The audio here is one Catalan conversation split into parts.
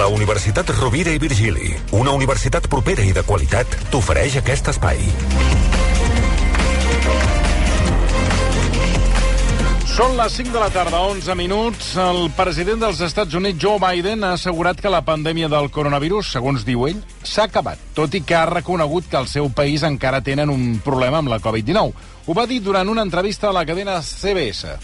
La Universitat Rovira i Virgili, una universitat propera i de qualitat, t'ofereix aquest espai. Són les 5 de la tarda, 11 minuts. El president dels Estats Units, Joe Biden, ha assegurat que la pandèmia del coronavirus, segons diu ell, s'ha acabat, tot i que ha reconegut que el seu país encara tenen un problema amb la Covid-19. Ho va dir durant una entrevista a la cadena CBS.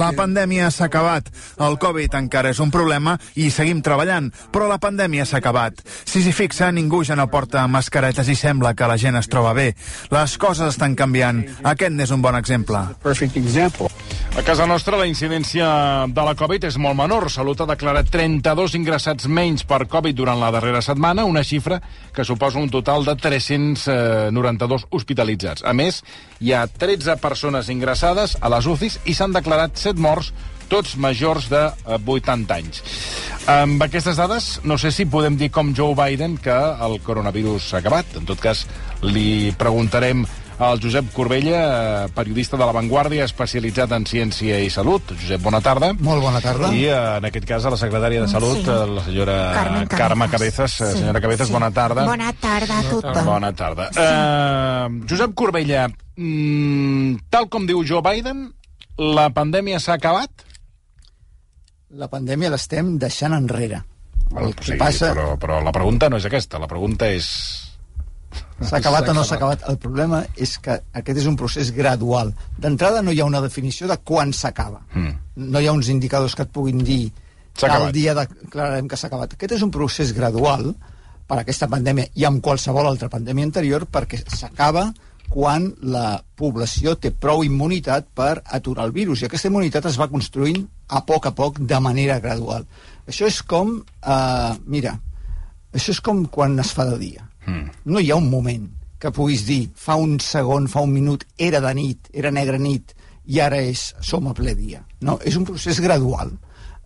La pandèmia s'ha acabat. El Covid encara és un problema i seguim treballant, però la pandèmia s'ha acabat. Si s'hi fixa, ningú ja no porta mascaretes i sembla que la gent es troba bé. Les coses estan canviant. Aquest n'és un bon exemple. A casa nostra la incidència de la Covid és molt menor. Salut ha declarat 32 ingressats menys per Covid durant la darrera setmana, una xifra que suposa un total de 392 hospitalitzats. A més, hi ha 13 persones ingressades a les UCIs i s'han declarat 7 morts tots majors de 80 anys. Amb aquestes dades, no sé si podem dir com Joe Biden que el coronavirus s'ha acabat. En tot cas, li preguntarem al Josep Corbella, periodista de La Vanguardia, especialitzat en ciència i salut. Josep, bona tarda. Molt bona tarda. I, en aquest cas, a la secretària de Salut, sí. la senyora Carmen Cabezas. Carme Cabezas. Sí. Senyora Cabezas, Sí. bona tarda. Bona tarda a tothom. Bona tarda. Uh, Josep Corbella, mm, tal com diu Joe Biden, la pandèmia s'ha acabat? La pandèmia l'estem deixant enrere. El que sí, passa... però, però la pregunta no és aquesta, la pregunta és... S'ha acabat o no s'ha acabat? El problema és que aquest és un procés gradual. D'entrada no hi ha una definició de quan s'acaba. Mm. No hi ha uns indicadors que et puguin dir acabat. dia declararem que s'ha acabat. Aquest és un procés gradual per a aquesta pandèmia i amb qualsevol altra pandèmia anterior perquè s'acaba quan la població té prou immunitat per aturar el virus. I aquesta immunitat es va construint a poc a poc de manera gradual. Això és com... Eh, mira, això és com quan es fa de dia. Mm. No hi ha un moment que puguis dir fa un segon, fa un minut, era de nit, era negra nit, i ara és, som a ple dia. No, és un procés gradual.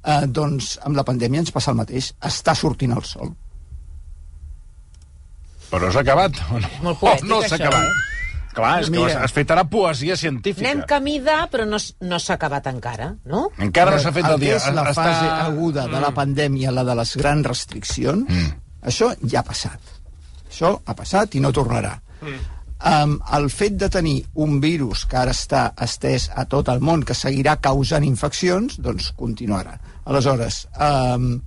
Eh, doncs amb la pandèmia ens passa el mateix. Està sortint el sol. Però s'ha acabat o no? Molt poètic, O no s'ha acabat. eh? Clar, és que Mira. has fet ara poesia científica. Anem camí de, però no, no s'ha acabat encara, no? Encara no s'ha fet el el dia. és la Està- fase aguda de la pandèmia, la de les grans restriccions, Mm. això ja ha passat. Això ha passat i no tornarà. Um, el fet de tenir un virus que ara està estès a tot el món, que seguirà causant infeccions, doncs continuarà. Aleshores, um,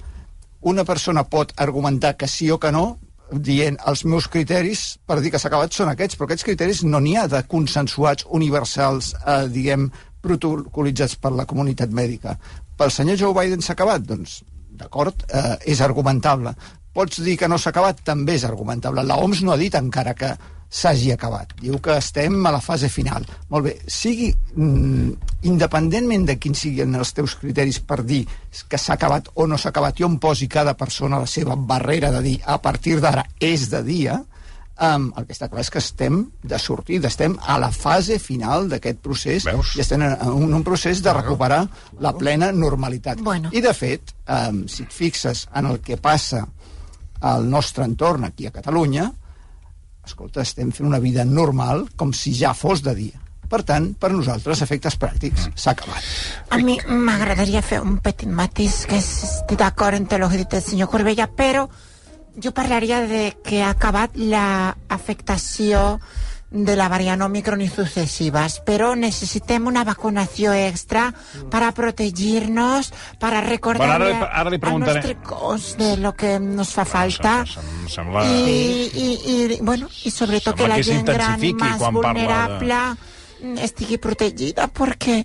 una persona pot argumentar que sí o que no, dient els meus criteris per dir que s'ha acabat són aquests, però aquests criteris no n'hi ha de consensuats, universals, eh, diguem, protocolitzats per la comunitat mèdica. Pel senyor Joe Biden s'ha acabat? Doncs, d'acord, eh, és argumentable. Pots dir que no s'ha acabat? També és argumentable. La OMS no ha dit encara que s'hagi acabat. Diu que estem a la fase final. Molt bé, sigui mm, independentment de quins siguin els teus criteris per dir que s'ha acabat o no s'ha acabat, jo em posi cada persona la seva barrera de dir a partir d'ara és de dia, um, el que està clar és que estem de sortida, estem a la fase final d'aquest procés Veus? i estem en un, un procés de recuperar la plena normalitat. Bueno. I, de fet, um, si et fixes en el que passa al nostre entorn aquí a Catalunya, escolta, estem fent una vida normal com si ja fos de dia. Per tant, per nosaltres, efectes pràctics, s'ha acabat. A mi m'agradaria fer un petit matís, que estic d'acord en tot el que ha dit el senyor Corbella, però jo parlaria de que ha acabat la afectació de la variant Omicron i successives, però necessitem una vacunació extra per a protegir-nos, per a recordar Bueno, ara li- ara li preguntaré. nostre cos de lo que nos fa falta. Sem- sem- Sembla... I, i, i, bueno, i sobretot Sembla que la que gent gran i més parla de- vulnerable mm, estigui protegida perquè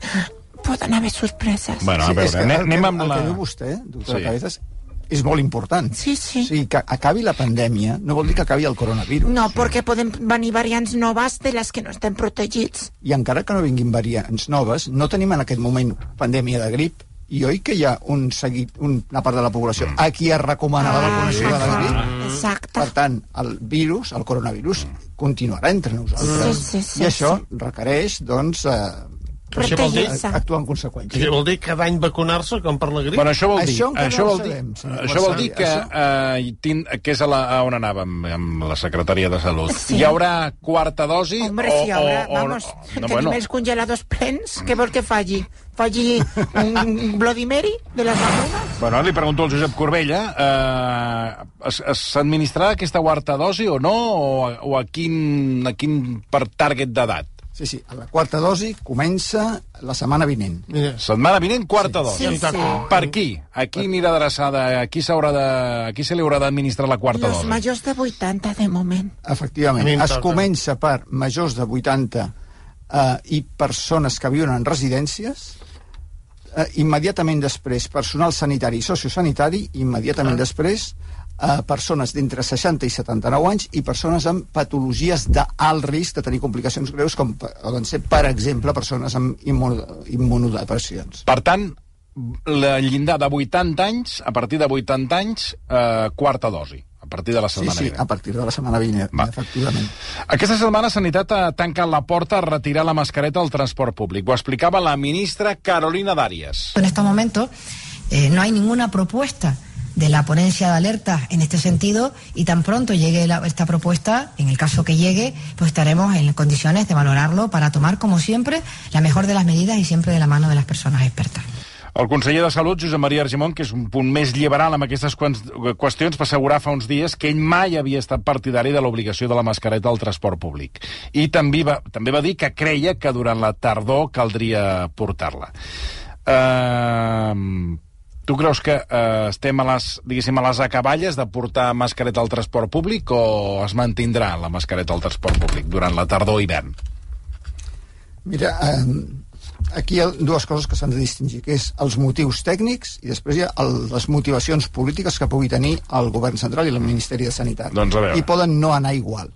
poden haver sorpreses. Bueno, a veure, que anem, el, anem que, amb el la... que diu vostè, doctora Sí. sí. Cabezas, és molt important. Sí, sí. O sigui, que acabi la pandèmia no vol dir que acabi el coronavirus. No, perquè poden venir variants noves de les que no estem protegits. I encara que no vinguin variants noves, no tenim en aquest moment pandèmia de grip I oi que hi ha un seguit, una part de la població a qui es recomana la vacunació de la grip? Ah, Exacte. Per tant, el virus, el coronavirus, continuarà entre nosaltres. Sí, sí, sí, I això sí. requereix, doncs, eh, Però això vol dir- actuar en conseqüència. Això vol dir cada any vacunar-se, com per la grip? Bueno, això vol dir, Això això vol dir, sabem, això vol dir que, eh, tin, que és a, la, a on anàvem, amb la secretaria de Salut. Sí. Hi haurà quarta dosi? Hombre, o, si ahora, o, o, vamos, no, tenim bueno, els congeladors plens, què vol que faci? Faci un Bloody Mary de les vacunes? bueno, li pregunto al Josep Corbella, eh, s'administrarà aquesta quarta dosi o no? O, o a quin, a quin per target d'edat? Sí, sí, la quarta dosi comença la setmana vinent. Mira, Setmana vinent, quarta dosi. Sí, sí. Per qui? A qui anirà adreçada? A qui, de, a qui se li haurà d'administrar la quarta Los dosi? majors de 80, de moment. Efectivament, A es toca. comença per majors de 80 eh, i persones que viuen en residències, eh, immediatament després personal sanitari i sociosanitari, immediatament Ah. després eh, persones d'entre 60 i 79 anys i persones amb patologies d'alt risc de tenir complicacions greus com poden ser, per exemple, persones amb immuno- immunodepressions. Per tant, la llindar de 80 anys, a partir de 80 anys, eh, quarta dosi, a partir de la Sí, setmana sí, vinent. a partir de la setmana vinent, Va. efectivament. Aquesta setmana Sanitat ha tancat la porta a retirar la mascareta al transport públic. Ho explicava la ministra Carolina Darias. En estos momentos eh, no hay ninguna propuesta de la ponencia de alerta en este sentido y tan pronto llegue la- esta propuesta, en el caso que llegue, pues estaremos en condiciones de valorarlo para tomar, como siempre, la mejor de las medidas y siempre de la mano de las personas expertas. El conseller de Salut, Josep Maria Argimon, que és un punt més liberal amb aquestes qües- qüestions, va assegurar fa uns dies que ell mai havia estat partidari de l'obligació de la mascareta al transport públic. I també va, també va dir que creia que durant la tardor caldria portar-la. Uh, tu creus que uh, estem a les, diguéssim, a les acaballes de portar mascareta al transport públic o es mantindrà la mascareta al transport públic durant la tardor i hivern? Mira, eh, aquí hi ha dues coses que s'han de distingir, que és els motius tècnics i després hi ha el, les motivacions polítiques que pugui tenir el govern central i el Ministeri de Sanitat. Doncs a veure. I poden no anar igual.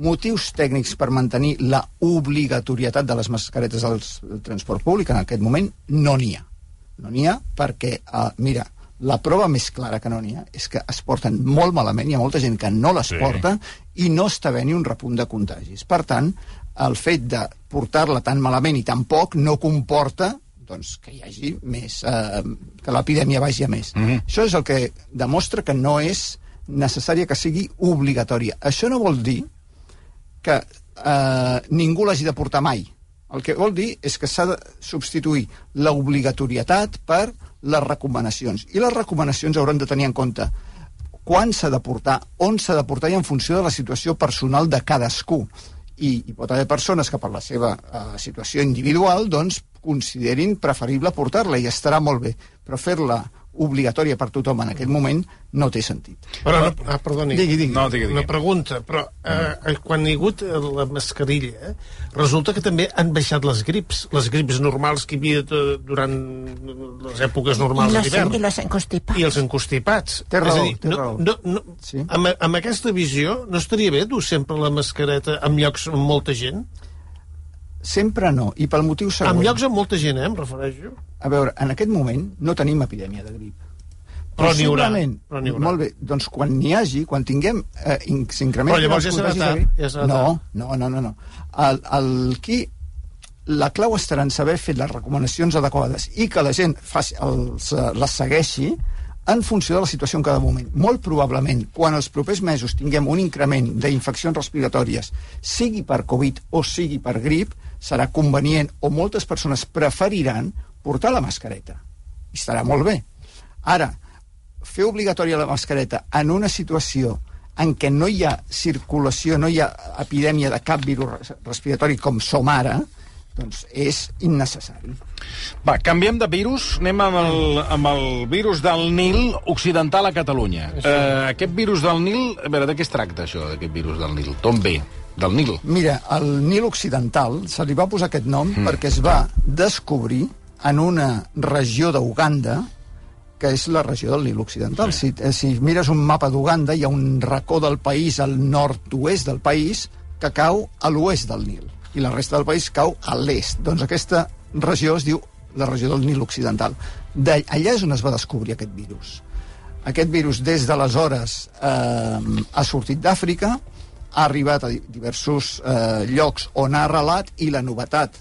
Motius tècnics per mantenir la obligatorietat de les mascaretes al transport públic en aquest moment no n'hi ha. No n'hi ha perquè, uh, mira, la prova més clara que no n'hi ha és que es porten molt malament, hi ha molta gent que no les Sí. porta i no està havent un repunt de contagis. Per tant, el fet de portar-la tan malament i tan poc no comporta doncs, que hi hagi més, eh, que l'epidèmia vagi a més. Mm -hmm. Això és el que demostra que no és necessària que sigui obligatòria. Això no vol dir que eh, ningú l'hagi de portar mai. El que vol dir és que s'ha de substituir l'obligatorietat per les recomanacions. I les recomanacions hauran de tenir en compte quan s'ha de portar, on s'ha de portar i en funció de la situació personal de cadascú. I hi pot haver persones que per la seva eh, situació individual doncs, considerin preferible portar-la i estarà molt bé, però fer-la obligatòria per tothom en aquest moment no té sentit. Però, no, ah, perdoni, Digui, digui. No, digui, digui. una pregunta, però eh, eh, quan hi ha hagut eh, la mascarilla, resulta que també han baixat les grips, les grips normals que hi havia eh, durant les èpoques I normals l'hivern. y los encostipats. I els encostipats. Té raó, és a dir, té no, raó. no, no, Sí. amb, amb aquesta visió, no estaria bé dur sempre la mascareta en llocs amb molta gent? Sempre no, i pel motiu següent. En llocs amb molta gent, eh, em refereixo. A veure, en aquest moment no tenim epidèmia de grip. Però n'hi haurà, però haurà. Molt bé, doncs quan n'hi hagi, quan tinguem eh, in- s'incrementi... Però llavors ja serà tard, ja serà no, tard. no, no, no, no. El, el, aquí la clau estarà en saber fer les recomanacions adequades i que la gent faci, els, eh, les segueixi en funció de la situació en cada moment. Molt probablement, quan els propers mesos tinguem un increment d'infeccions respiratòries, sigui per Covid o sigui per grip, serà convenient o moltes persones preferiran portar la mascareta. I estarà molt bé. Ara, fer obligatòria la mascareta en una situació en què no hi ha circulació, no hi ha epidèmia de cap virus res- respiratori com som ara, doncs és innecessari. Va, canviem de virus, anem amb el, amb el virus del Nil occidental a Catalunya. Uh, aquest virus del Nil, a veure, de què es tracta això, d'aquest virus del Nil? D'on ve? Del Nil? Mira, el Nil Occidental se li va posar aquest nom mm. perquè es va descobrir en una regió d'Uganda que és la regió del Nil Occidental. Sí. Si, eh, si mires un mapa d'Uganda, hi ha un racó del país al nord-oest del país que cau a l'oest del Nil i la resta del país cau a l'est. Doncs aquesta regió es diu la regió del Nil Occidental. De, allà és on es va descobrir aquest virus. Aquest virus, des d'aleshores, eh, ha sortit d'Àfrica, ha arribat a di- diversos eh, llocs on ha arrelat, i la novetat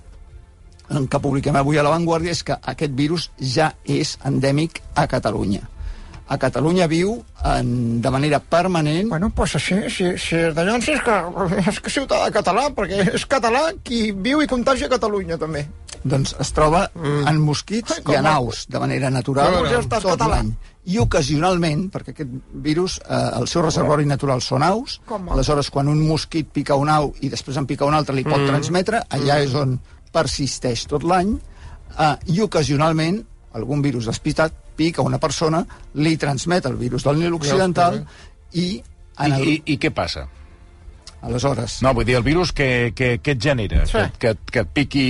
que publiquem avui a La Vanguardia és que aquest virus ja és endèmic a Catalunya. A Catalunya viu en, de manera permanent... Bueno, pues així, si, si de llavors és que, és que ciutadà català, perquè és català qui viu i contagia a Catalunya, també. doncs es troba mm. en mosquits Ai, com i en aus, de manera natural, ja estàs tot l'any. I ocasionalment, perquè aquest virus, eh, el seu reservori natural són aus, Com aleshores quan un mosquit pica un au i després en pica un altre li pot Mm. transmetre, allà és on persisteix tot l'any, eh, i ocasionalment algun virus despistat pica una persona, li transmet el virus del Nil Occidental i, en I, el, i, I què passa? aleshores No, vull dir, el virus que, que, que et genera? Sí. Que, que, que et piqui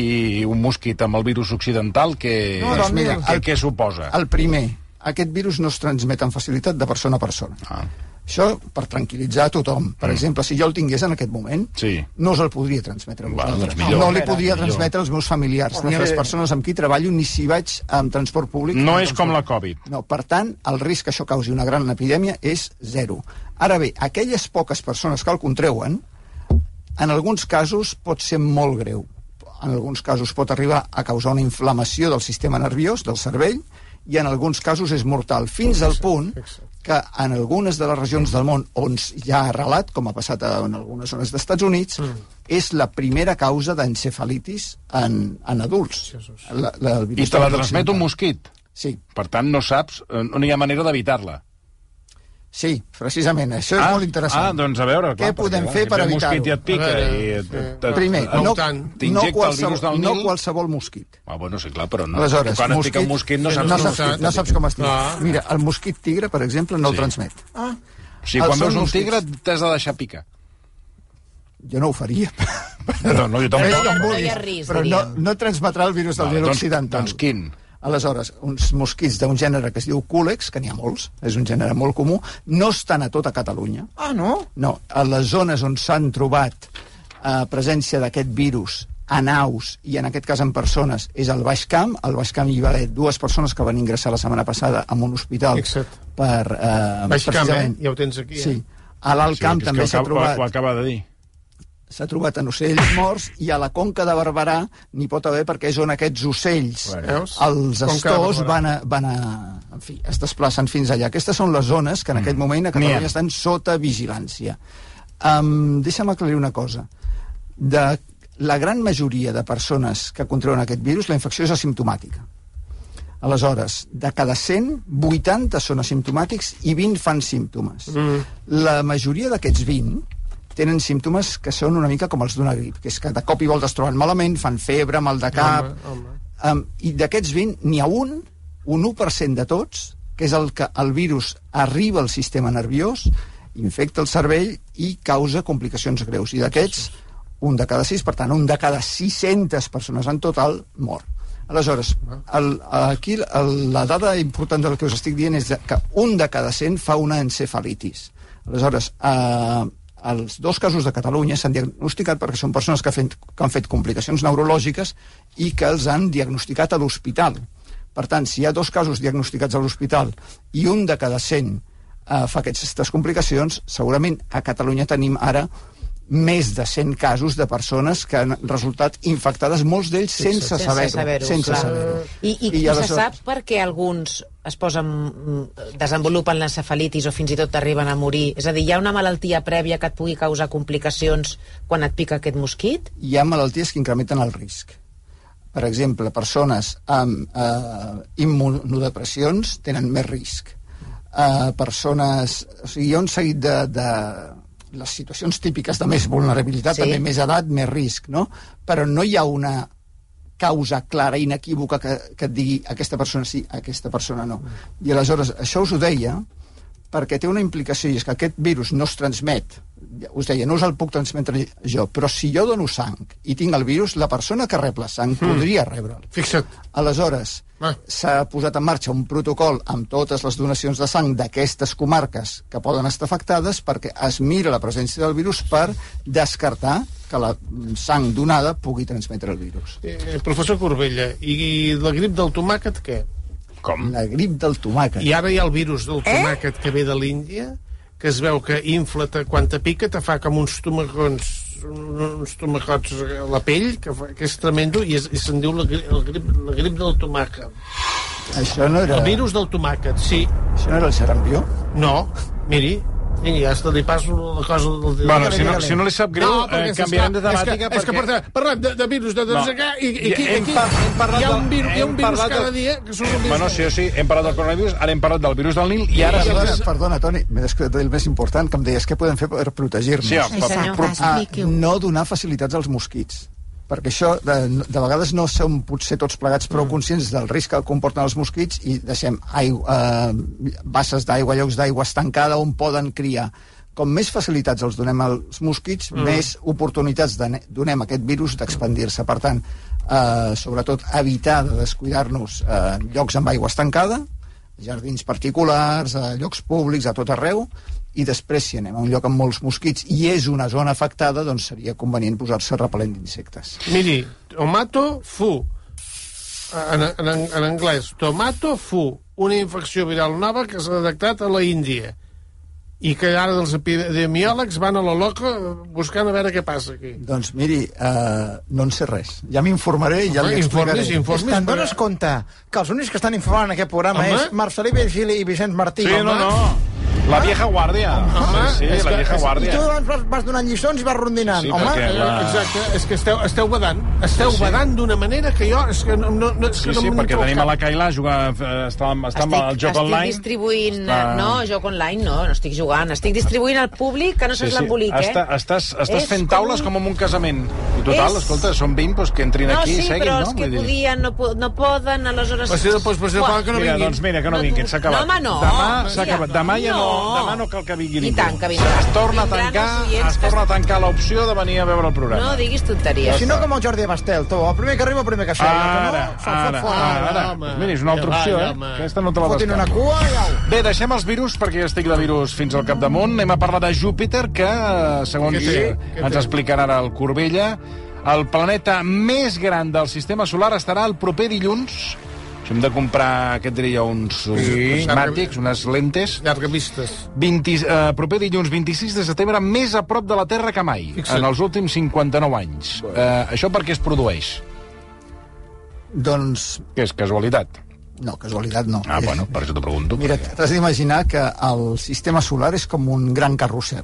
un mosquit amb el virus occidental, que, No, doncs mira, que, el- què suposa? El primer, aquest virus no es transmet amb facilitat de persona a persona. Ah. Això per tranquil·litzar a tothom. Per mm. exemple, si jo el tingués en aquest moment, Sí. no us el podria transmetre a Bueno, vosaltres. doncs millor. no li podria Millor. transmetre als meus familiars, ni a les persones amb qui treballo, ni si vaig amb transport públic. No és com la Covid. No, per tant, el risc que això causi una gran epidèmia és zero. Ara bé, aquelles poques persones que el contreuen, en alguns casos pot ser molt greu. En alguns casos pot arribar a causar una inflamació del sistema nerviós, del cervell, i en alguns casos és mortal, fins al punt que en algunes de les regions del món on ja ha arrelat, com ha passat en algunes zones dels Estats Units, mm. és la primera causa d'encefalitis en, en adults. La, la, el I te la transmet un mosquit. Sí, Per tant, no saps, eh, no hi ha manera d'evitar-la. Sí, precisament, això és molt interessant. Ah, doncs a veure... Què podem fer per si evitar-ho? mosquit i et pica veure, i et, et, et, Primer, no, no no, tant. t'injecta el qualsevol, virus del no qualsevol mosquit. Ah, bueno, sí, clar, però no. Aleshores, quan et pica un mosquit no saps... no, com saps, està. no saps com es diu. Ah. Mira, el mosquit tigre, per exemple, no Sí. el transmet. Ah, O sigui, quan veus un tigre t'has de deixar picar. Jo no ho faria. No, no, jo tampoc. no però no, diríem. no transmetrà el virus del Vale, Nil doncs- occidental. doncs quin? Aleshores, uns mosquits d'un gènere que es diu Culex, que n'hi ha molts, és un gènere molt comú, no estan a tota Catalunya. ah, no? No, a les zones on s'han trobat eh, presència d'aquest virus en aus i en aquest cas en persones és al Baix Camp. Al Baix Camp hi va haver dues persones que van ingressar la setmana passada en un hospital Fixa't. per... Eh, Baix Camp, eh? Ja ho tens aquí, eh? Sí. A l'Alt Sí, Camp també s'ha ho acaba- Ho trobat acaba de dir. S'ha trobat en ocells morts i a la Conca de Barberà n'hi pot haver perquè és on aquests ocells, Veus? els Barberà. van a, van a... En fi, es desplacen fins allà. Aquestes són les zones que en aquest moment a. Catalunya estan sota vigilància. Um, deixa'm aclarir una cosa. De la gran majoria de persones que contreuen aquest virus, la infecció és asimptomàtica. Aleshores, de cada 100, 80 són asimptomàtics i 20 fan símptomes. Mm. La majoria d'aquests 20 tenen símptomes que són una mica com els d'una grip, que és que de cop i volta es troben malament, fan febre, mal de cap... Home, home. Um, I d'aquests 20, n'hi ha un, un 1% de tots, que és el que el virus arriba al sistema nerviós, infecta el cervell i causa complicacions greus. I d'aquests, un de cada 6, per tant, un de cada 600 persones en total mor. Aleshores, el, aquí el, la dada important del que us estic dient és que un de cada 100 fa una encefalitis. Aleshores, eh, els dos casos de Catalunya s'han diagnosticat perquè són persones que, fet, que han fet complicacions neurològiques i que els han diagnosticat a l'hospital. Per tant, si hi ha dos casos diagnosticats a l'hospital i un de cada 100 eh, fa aquestes complicacions, segurament a Catalunya tenim ara més de 100 casos de persones que han resultat infectades, molts d'ells sense, sense saber-ho. saber-ho, sense clar. saber-ho. I, i, i, aleshores- se sap per què alguns es posen, mm, desenvolupen l'encefalitis o fins i tot arriben a morir? És a dir, hi ha una malaltia prèvia que et pugui causar complicacions quan et pica aquest mosquit? hi ha malalties que incrementen el risc. Per exemple, persones amb eh, immunodepressions tenen més risc. Eh, persones... O sigui, hi ha un seguit de, de les situacions típiques de més vulnerabilitat, Sí. també més edat, més risc, no? Però no hi ha una causa clara, inequívoca, que, que et digui aquesta persona sí, aquesta persona no. I aleshores, això us ho deia perquè té una implicació, i és que aquest virus no es transmet, us deia, no us el puc transmetre jo, però si jo dono sang i tinc el virus, la persona que rep la sang Mm. podria rebre'l. Fixa't. Aleshores, Ah. s'ha posat en marxa un protocol amb totes les donacions de sang d'aquestes comarques que poden estar afectades perquè es mira la presència del virus per descartar que la sang donada pugui transmetre el virus. Eh, professor Corbella, i la grip del tomàquet què? Com? La grip del tomàquet. I ara hi ha el virus del tomàquet que ve de l'Índia, que es veu que infla te, quan te pica, te fa com uns tomacons uns tomacots a la pell, que, fa, que és tremendo, i, és, i se'n diu la, el grip, la grip del tomàquet. Això no era... El virus del tomàquet, sí. Això no era el sarampió? No, miri, miri, ja està, li passo la cosa del... Bueno, si no, si no li sap greu, No, eh, perquè és canviarem de clar, és que- temàtica És que, perquè... parlem de, de virus, de, de, No. de, i, i, aquí, Hem aquí par- hem parlat hi ha un virus, hi ha un virus cada del- dia que surt un virus. Bueno, sí sí, hem parlat del coronavirus, ara hem parlat del virus del Nil, i ara... Perdona, sí, perdona, Toni, m'he descuidat del més important, que em deies què podem fer per protegir-nos. Sí, Sí, senyor. però- Ah, no donar facilitats als mosquits perquè això, de, de vegades no som potser tots plegats prou conscients del risc que comporten els mosquits i deixem aigua, eh, basses d'aigua, llocs d'aigua estancada on poden criar. Com més facilitats els donem als mosquits, mm. més oportunitats de, donem a aquest virus d'expandir-se. Per tant, eh, sobretot evitar de descuidar-nos eh, en llocs amb aigua estancada, jardins particulars, a llocs públics, a tot arreu, i després, si anem a un lloc amb molts mosquits i és una zona afectada, doncs seria convenient posar-se repel·lent d'insectes. Miri, tomato fu. En, en, en anglès, tomato fu. Una infecció viral nova que s'ha detectat a la Índia i que ara els epidemiòlegs van a la loca buscant a veure què passa aquí. Doncs miri, eh, no en sé res. Ja m'informaré i ja Home, li explicaré. informis, informis. Te'n dones compte que els únics que estan informant en aquest programa Home. és Marcelí Virgili i Vicenç Martí. Sí, no, no. La vieja guàrdia. Home, sí, és la vieja és- I guàrdia. tu abans vas, vas donant lliçons i vas rondinant. Sí, Home, perquè- Eh, la- Exacte, és que esteu, esteu badant. Esteu sí. badant d'una manera que jo... És que no, no, no, és Sí, que no sí, perquè tenim a la Kaila jugar, eh, està, amb- està amb el joc estic online. distribuint... Està- No, joc online no, no estic jugant. Estic distribuint al públic que no Sí, se'ls sí. l'embolic, eh? Està, estàs estàs És fent com taules un- com en un casament. Total, És- escolta, són 20, doncs que entrin No, aquí sí, i seguin, però no? els que Vull dir- podien no, no poden, aleshores... Pues sí, doncs, pues sí, Quan- que no Mira, vinguin. doncs mira, que no No, vinguin, s'ha acabat. no, home, no. Demà s'ha acabat. Demà ja no, no. demà no cal que vingui I tant que vindrà. Es torna a tancar, els es que torna a tancar l'opció de venir a veure el programa. No diguis tonteries. si no com el Jordi Bastel, tu, el primer que arriba, el primer que surt. Ara, no, ara, ara. Doncs mira, és una altra Ja opció, ja, eh? Aquesta no te la Fotin una cua i au. Bé, deixem els virus, perquè jo estic de virus fins al capdamunt. Anem a parlar de Júpiter, que, eh, segons ens explicarà ara el Corbella, el planeta més gran del sistema solar estarà el proper dilluns. Si hem de comprar, què et diria, uns, Sí. prismàtics, unes lentes. Llargavistes. 20, eh, proper dilluns 26 de setembre, més a prop de la Terra que mai, Fixa't. en els últims 59 anys. Eh, això per què es produeix? Doncs, Què és, casualitat? no, casualitat no. Ah, bueno, per això t'ho pregunto. Mira, perquè- t'has d'imaginar que el sistema solar és com un gran carrusel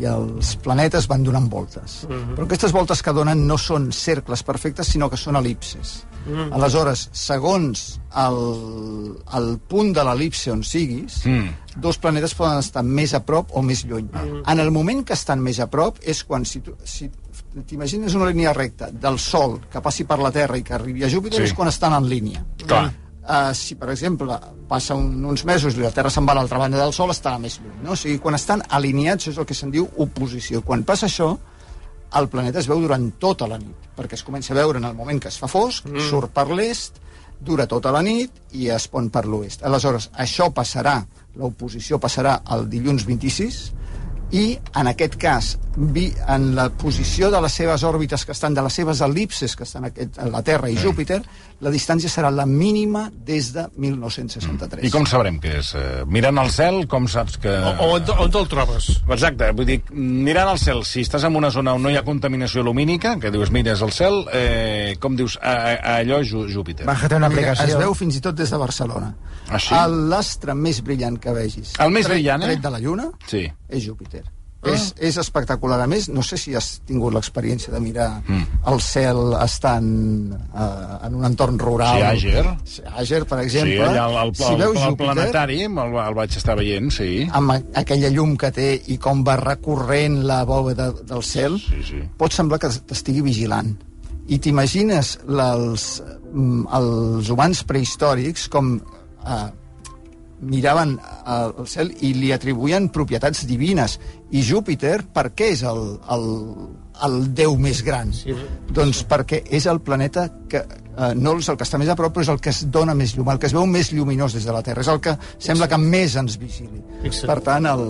i els planetes van donant voltes. Però aquestes voltes que donen no són cercles perfectes, sinó que són elipses. Aleshores, segons el, el punt de l'elipse on siguis, Mm. dos planetes poden estar més a prop o més lluny. En el moment que estan més a prop és quan, si tu, si t'imagines una línia recta del Sol que passi per la Terra i que arribi a Júpiter, Sí. és quan estan en línia. Clar. Uh, si, per exemple, passa un, uns mesos i la Terra se'n va a l'altra banda del Sol, estarà més lluny. No? O sigui, quan estan alineats, és el que se'n diu oposició. Quan passa això, el planeta es veu durant tota la nit, perquè es comença a veure en el moment que es fa fosc, mm. surt per l'est, dura tota la nit i es pon per l'oest. Aleshores, això passarà, l'oposició passarà el dilluns 26, i en aquest cas vi, en la posició de les seves òrbites que estan, de les seves elipses que estan aquest, a la Terra i Júpiter la distància serà la mínima des de 1963 I com sabrem que és? Eh, mirant al cel, com saps que... O, o on, on te'l trobes? Exacte, vull dir, mirant al cel, si estàs en una zona on no hi ha contaminació lumínica, que dius, mires el cel, eh, com dius, a, a, a allò és Júpiter. Bájate una Mira, es aplicació. veu fins i tot des de Barcelona Ah, sí? L'astre més brillant que vegis El més tret- brillant, eh? tret de la Lluna Sí. és Júpiter és, és espectacular. A més, no sé si has tingut l'experiència de mirar mm. el cel estant uh, en un entorn rural. Sí, Àger. Sí, Àger, per Sí, exemple. allà el, el, si el, veus el, Júpiter, planetari el, el vaig estar veient, sí. amb a- aquella llum que té i com va recorrent la bòveda del cel, Sí, sí. pot semblar que t'estigui vigilant. I t'imagines les, mm, els humans prehistòrics com eh, miraven al cel i li atribuïen propietats divines. I Júpiter, per què és el, el, el déu més gran? Sí. Doncs perquè és el planeta que eh, no és el que està més a prop, però és el que es dona més llum, el que es veu més lluminós des de la Terra, és el que sembla que més ens vigili. Fixa't. Per tant, el...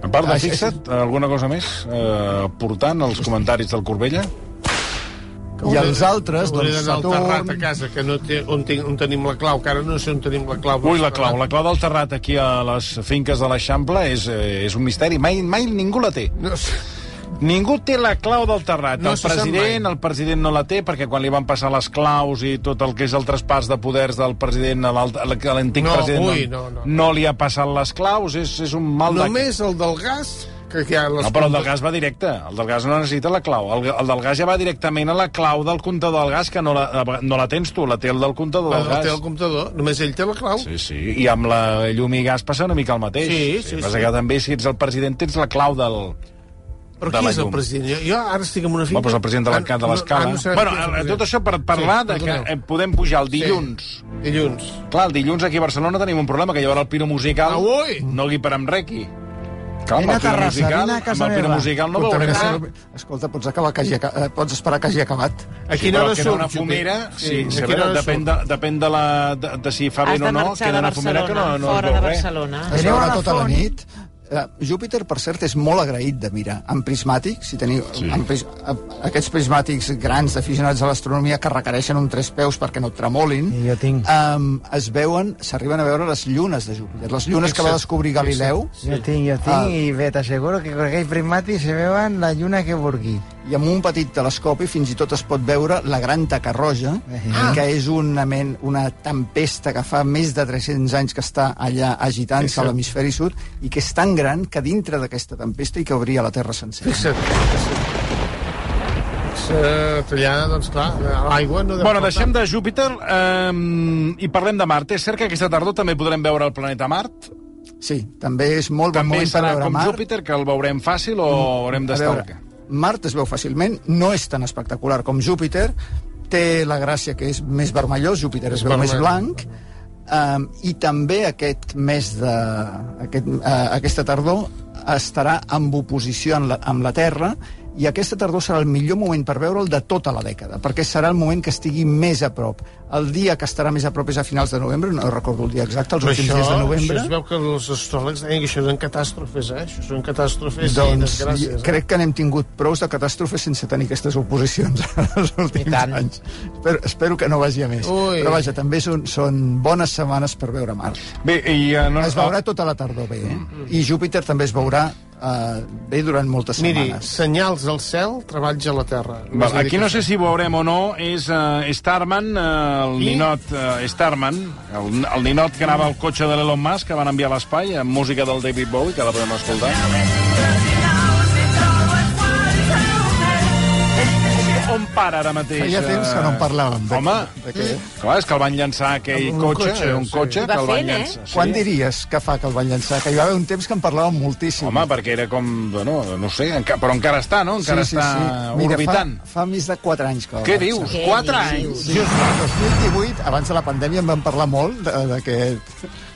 A part de Això- fixa't, alguna cosa més eh, portant als comentaris del Corbella? I els altres, Hauré doncs, d'anar al Terrat Saturn... a casa, que no té, on, tinc, on tenim la clau, que ara no sé on tenim la clau. Ui, la clau, la clau del Terrat aquí a les finques de l'Eixample és, eh, és un misteri. Mai, mai ningú la té. No, sé. Ningú té la clau del Terrat. No el president, el president no la té perquè quan li van passar les claus i tot el que és el traspàs de poders del president a l'antic No, president ui, no, no, no. no li ha passat les claus, és, és un mal de... Només el del gas, que hi ha les... No, però el del gas va directe. El del gas no necessita la clau. El, el del gas ja va directament a la clau del comptador del gas, que no la, no la tens tu, la té el del comptador del El gas. té el comptador, només ell té la clau. Sí, sí, i amb la llum i gas passa una mica el mateix. Sí, sí, Passa sí. que també, si ets el president, tens la clau del... Però qui la és el president? Jo, jo ara estic en una finca... Bueno, doncs el president de de Ah, l'escala. no, ah, no bueno, eh, tot això per parlar Sí, de que perdoneu. eh, podem pujar el dilluns. Sí, dilluns. Clar, el dilluns aquí a Barcelona tenim un problema, que haurà el Piro Musical. Ah, ui! No guiparem requi. Clar, Vine a Terrassa, Musical, vine a casa amb el Piro meva. Musical no veurem res. Escolta, pots, acabar que hagi, eh, pots esperar que hagi acabat. A Sí, quina hora surt? una fumera, sí, sí, a veure, depèn, de, depèn de, la, de, de si fa vent o de no, queda de una fumera que no, Barcelona, no es fora veu de res. Barcelona. Es Aneu a veurà tota la nit. Eh, Júpiter, per cert, és molt agraït de mirar. En prismàtic, si teniu... Sí. Sí. En pris, eh, aquests prismàtics grans d'aficionats a l'astronomia que requereixen un tres peus perquè no et tremolin, I jo tinc. um, es veuen, s'arriben a veure les llunes de Júpiter. Les llunes que va descobrir Galileu, Jo tinc, jo tinc, Ah. i bé, t'asseguro que con aquells prismàtics se veuen la lluna que vulgui. i amb un petit telescopi fins i tot es pot veure la gran taca roja, Ah. que és una, men, una tempesta que fa més de 300 anys que està allà agitant-se a l'hemisferi sud i que és tan gran que dintre d'aquesta tempesta hi cauria la Terra sencera. Fixa't. Fixa't. Allà, doncs clar, l'aigua no Bueno, deixem de Júpiter eh, i parlem de Mart. És cert que aquesta tardor també podrem veure el planeta Mart? Sí, també és molt bon També moment per serà veure com Mart. Júpiter, que el veurem fàcil o haurem A d'estar... Mart es veu fàcilment, no és tan espectacular com Júpiter, té la gràcia que és més vermellós, Júpiter es És veu més vermell. Um, i també aquest mes de... Aquest, uh, aquesta tardor estarà en oposició amb la, amb la Terra i aquesta tardor serà el millor moment per veure'l de tota la dècada, perquè serà el moment que estigui més a prop. El dia que estarà més a prop és a finals de novembre, no recordo el dia exacte, els Però últims això, dies de això novembre. es veu que els astròlegs deien que això eren catàstrofes, eh? Això són catàstrofes i Doncs desgràcies. Eh? crec que n'hem tingut prous de catàstrofes sense tenir aquestes oposicions els últims tant. anys. Espero, espero que no vagi a més. Ui. Però vaja, també són, són bones setmanes per veure Mart. Bé, i... Uh, no, Es veurà tota la tardor bé, eh? I Júpiter també es veurà eh, bé durant moltes Miri, setmanes. senyals al cel, treballs a la terra. Val, aquí no sé si veurem o no, és uh, Starman, uh, el Qui? ninot uh, Starman, el, el ninot que anava al cotxe de l'Elon Musk, que van enviar a l'espai, amb música del David Bowie, que la podem escoltar. On para ara mateix? Feia temps que no en parlàvem. de- Home, de què? clar, és que el van llançar aquell un cotxe, cotxe, un sí. cotxe que el van fent, eh? llançar. Sí. Quan diries que fa que el van llançar? Que hi va haver un temps que en parlàvem moltíssim. Home, perquè era com, bueno, no sé, enca, però encara està, no? Encara està Mira, orbitant. Fa, fa més de 4 anys que va Què dius? Què Quatre dius? anys? Sí, el 2018, abans de la pandèmia, en vam parlar molt de- d'aquest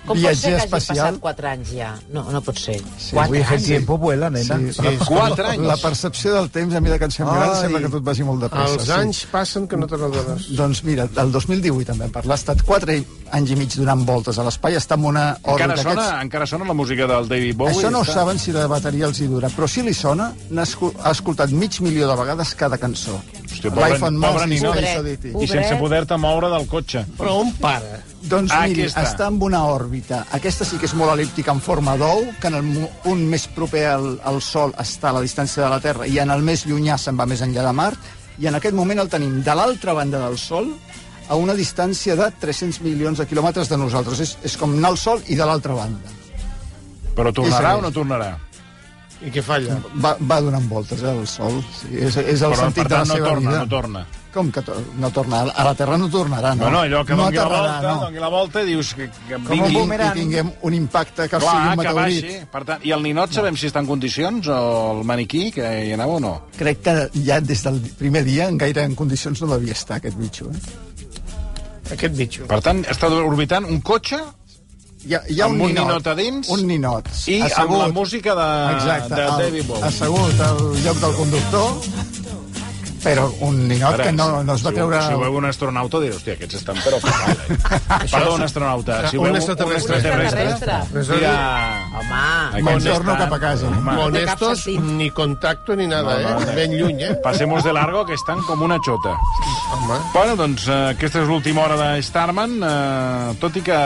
Com pot ser que hagi espacial. passat 4 anys ja? No, no pot ser. Sí, Avui 4 el anys? tiempo vuela, nena. Sí, Sí, Quatre anys. La percepció del temps, a mesura que ens fem grans, Ai. sembla que tot vagi molt de pressa. Els anys passen que no te n'adones. Sí. Doncs mira, el 2018 en vam parlar. Ha estat 4 anys i mig donant voltes a l'espai. Està en una òrbita. Encara sona, Aquests- encara sona la música del David Bowie? Això no ho està? saben si la bateria els hi dura, però si li sona, n'ha escoltat mig milió de vegades cada cançó. Hòstia, pobre- Life on pobre ninot. Space Pobret. I sense poder-te moure del cotxe. Però on para? Doncs Ah, miri, està. està en una òrbita. Aquesta sí que és molt elíptica en forma d'ou, que en el punt més proper al, al Sol està a la distància de la Terra i en el més llunyà se'n va més enllà de Mart, i en aquest moment el tenim de l'altra banda del Sol a una distància de 300 milions de quilòmetres de nosaltres. És, és com anar al Sol i de l'altra banda. Però tornarà o no tornarà? I què falla? Va, va donant voltes, eh, Sol. Sí, és, és el Però, sentit per de la tant, no seva torna, vida. no torna. Com que to no torna? A la Terra no tornarà, no? Bueno, allò que no doni la volta, no. doni la volta i dius que, que Com vingui... un boomerang. i tinguem un impacte que sigui Clar, un que meteorit. baixi. Per tant, I el ninot sabem si està en condicions, o el maniquí, que hi anava o no? Crec que ja des del primer dia en gaire en condicions no devia estar aquest bitxo. Eh? Aquest bitxo. Per tant, està orbitant un cotxe hi ha, hi ha un un ninot, ninot a dins un ninot. i amb la música de, Exacte, de David Bowie. assegut al lloc del conductor però un ninot Ara, que no, no es va si, treure... Si veu un astronauta, diré, hòstia, aquests estan però fatal, eh? Perdó, un astronauta. Si Un veu extraterrestre. Un extraterrestre. extraterrestre. Ja... Home, Me'n torno cap a casa. Home, Honestos, ni contacto ni nada, No, no, eh? Ben lluny, eh? Passemos de largo, que estan com una xota. Home. Bueno, doncs eh, aquesta és l'última hora de Starman, eh, tot i que,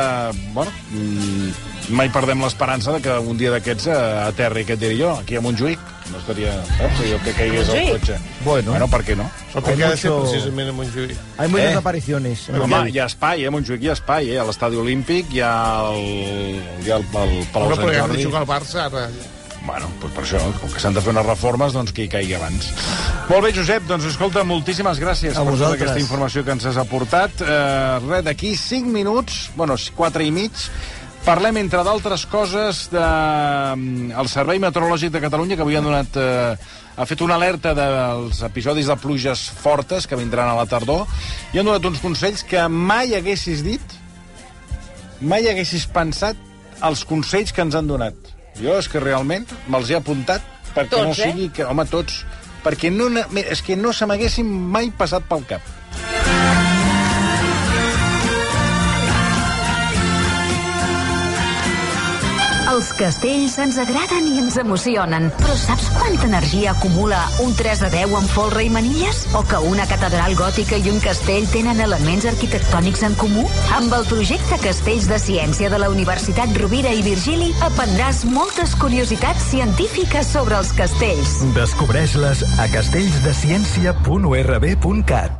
bueno, mm, mai perdem l'esperança de que un dia d'aquests eh, aterri, què et diré jo, aquí a Montjuïc. No estaria... Eh, si jo que caigués el Montjuïc? cotxe. Bueno. Bueno, per què no? Perquè ha de ser precisament a Montjuïc. Hay muchas Eh. apariciones. en Home, Montjuïc. hi ha espai, eh? A Montjuïc hi ha espai, eh? A l'estadi olímpic hi ha el, hi ha el, el Palau Però Sant perquè han de Jordi. jugar al Barça ara. Bueno, doncs per això, com que s'han de fer unes reformes, doncs que hi caigui abans. Molt bé, Josep, doncs escolta, moltíssimes gràcies A per tota vosaltres. aquesta informació que ens has aportat. Eh, res, d'aquí 5 minuts, bueno, 4 i mig, parlem, entre d'altres coses, del de, el Servei Meteorològic de Catalunya, que avui han donat... Eh, ha fet una alerta dels episodis de pluges fortes que vindran a la tardor i han donat uns consells que mai haguessis dit, mai haguessis pensat els consells que ens han donat. Jo és que realment me'ls he apuntat perquè Tots, no eh? sigui que... Home, tots. Perquè no, és que no se m'haguessin mai passat pel cap. Els castells ens agraden i ens emocionen, però saps quanta energia acumula un 3 de 10 amb folre i manilles? O que una catedral gòtica i un castell tenen elements arquitectònics en comú? Amb el projecte Castells de Ciència de la Universitat Rovira i Virgili aprendràs moltes curiositats científiques sobre els castells. Descobreix-les a castellsdeciència.urb.cat.